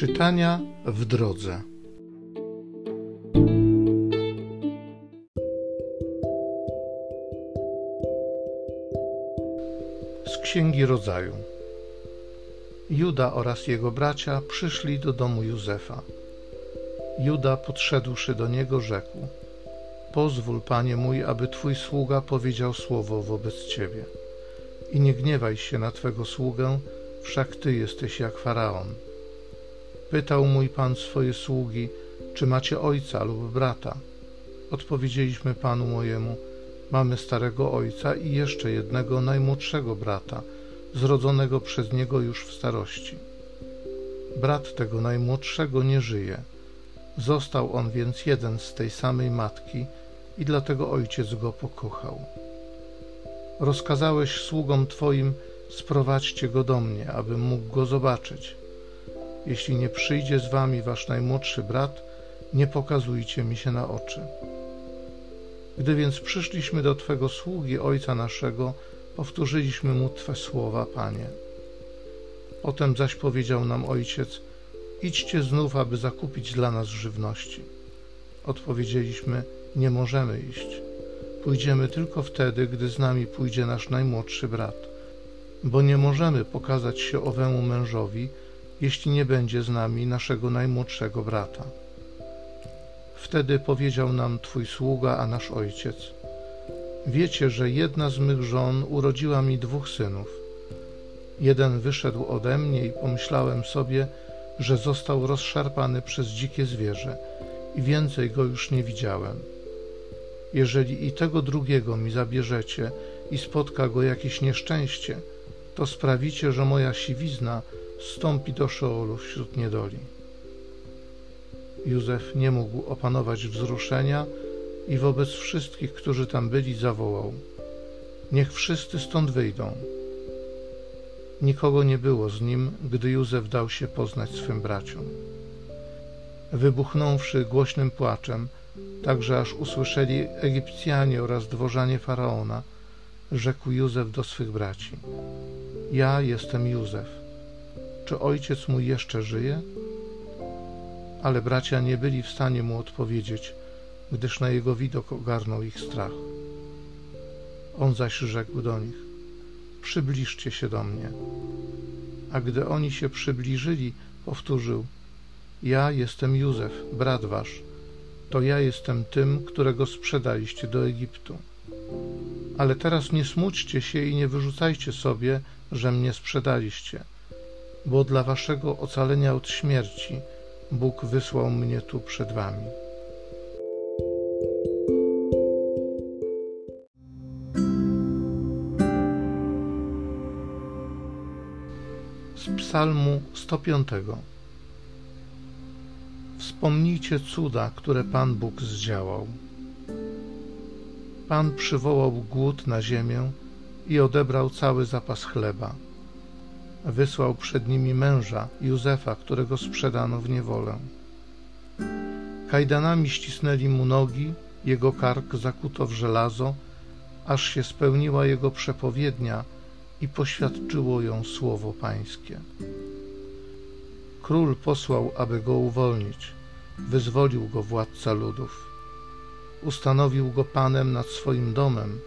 Czytania w drodze. Z Księgi Rodzaju. Juda oraz jego bracia przyszli do domu Józefa. Juda podszedłszy do niego rzekł: Pozwól, panie mój, aby twój sługa powiedział słowo wobec ciebie. I nie gniewaj się na twego sługę, wszak ty jesteś jak faraon. Pytał mój pan swoje sługi, czy macie ojca lub brata. Odpowiedzieliśmy panu mojemu: Mamy starego ojca i jeszcze jednego najmłodszego brata, zrodzonego przez niego już w starości. Brat tego najmłodszego nie żyje. Został on więc jeden z tej samej matki i dlatego ojciec go pokochał. Rozkazałeś sługom Twoim, sprowadźcie go do mnie, abym mógł go zobaczyć. Jeśli nie przyjdzie z wami wasz najmłodszy brat, nie pokazujcie mi się na oczy. Gdy więc przyszliśmy do Twego sługi, ojca naszego, powtórzyliśmy mu Twe słowa, Panie. Potem zaś powiedział nam ojciec: Idźcie znów, aby zakupić dla nas żywności. Odpowiedzieliśmy: Nie możemy iść. Pójdziemy tylko wtedy, gdy z nami pójdzie nasz najmłodszy brat, bo nie możemy pokazać się owemu mężowi, jeśli nie będzie z nami naszego najmłodszego brata. Wtedy powiedział nam Twój sługa, a nasz ojciec: Wiecie, że jedna z mych żon urodziła mi dwóch synów. Jeden wyszedł ode mnie i pomyślałem sobie, że został rozszarpany przez dzikie zwierzę i więcej go już nie widziałem. Jeżeli i tego drugiego mi zabierzecie i spotka go jakieś nieszczęście, to sprawicie, że moja siwizna stąpi do Szeolu wśród niedoli. Józef nie mógł opanować wzruszenia i wobec wszystkich, którzy tam byli, zawołał: Niech wszyscy stąd wyjdą. Nikogo nie było z nim, gdy Józef dał się poznać swym braciom. Wybuchnąwszy głośnym płaczem, tak że aż usłyszeli Egipcjanie oraz dworzanie faraona, rzekł Józef do swych braci: Ja jestem Józef. Czy ojciec mój jeszcze żyje? Ale bracia nie byli w stanie mu odpowiedzieć, gdyż na jego widok ogarnął ich strach. On zaś rzekł do nich: Przybliżcie się do mnie. A gdy oni się przybliżyli, powtórzył: Ja jestem Józef, brat wasz. To ja jestem tym, którego sprzedaliście do Egiptu. Ale teraz nie smućcie się i nie wyrzucajcie sobie, że mnie sprzedaliście, bo dla waszego ocalenia od śmierci Bóg wysłał mnie tu przed wami. Z Psalmu 105 Wspomnijcie cuda, które Pan Bóg zdziałał. Pan przywołał głód na ziemię i odebrał cały zapas chleba. Wysłał przed nimi męża, Józefa, którego sprzedano w niewolę. Kajdanami ścisnęli mu nogi, jego kark zakuto w żelazo, aż się spełniła jego przepowiednia i poświadczyło ją słowo Pańskie. Król posłał, aby go uwolnić. Wyzwolił go władca ludów. Ustanowił go panem nad swoim domem,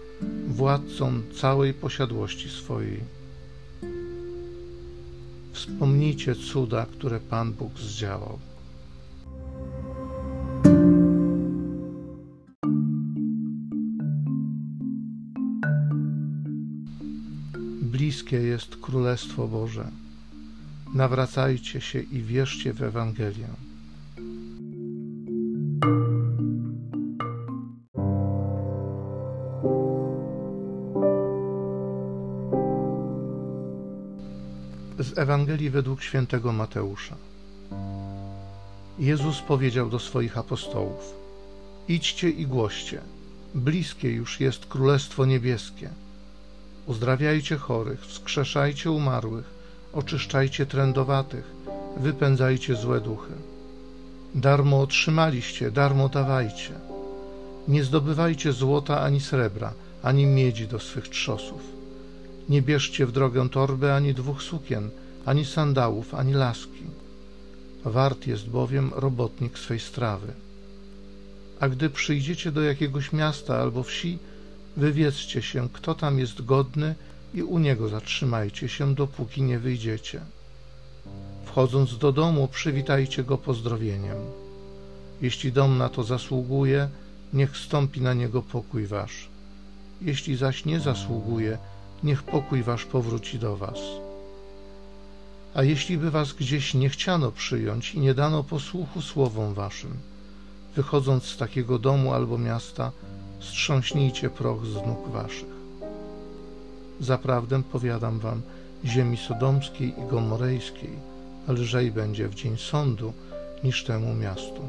władcą całej posiadłości swojej. Wspomnijcie cuda, które Pan Bóg zdziałał. Bliskie jest Królestwo Boże. Nawracajcie się i wierzcie w Ewangelię. Ewangelii według świętego Mateusza. Jezus powiedział do swoich apostołów: Idźcie i głoście, bliskie już jest Królestwo Niebieskie. Uzdrawiajcie chorych, wskrzeszajcie umarłych, oczyszczajcie trędowatych, wypędzajcie złe duchy. Darmo otrzymaliście, darmo dawajcie. Nie zdobywajcie złota ani srebra, ani miedzi do swych trzosów. Nie bierzcie w drogę torby ani dwóch sukien, ani sandałów, ani laski. wart jest bowiem robotnik swej strawy. A gdy przyjdziecie do jakiegoś miasta albo wsi, wywiedzcie się, kto tam jest godny i u niego zatrzymajcie się, dopóki nie wyjdziecie. Wchodząc do domu, przywitajcie go pozdrowieniem. Jeśli dom na to zasługuje, niech stąpi na niego pokój wasz. Jeśli zaś nie zasługuje, niech pokój wasz powróci do was. A jeśli by was gdzieś nie chciano przyjąć i nie dano posłuchu słowom waszym, wychodząc z takiego domu albo miasta, strząśnijcie proch z nóg waszych. Zaprawdę powiadam wam, ziemi sodomskiej i gomorejskiej lżej będzie w dzień sądu niż temu miastu.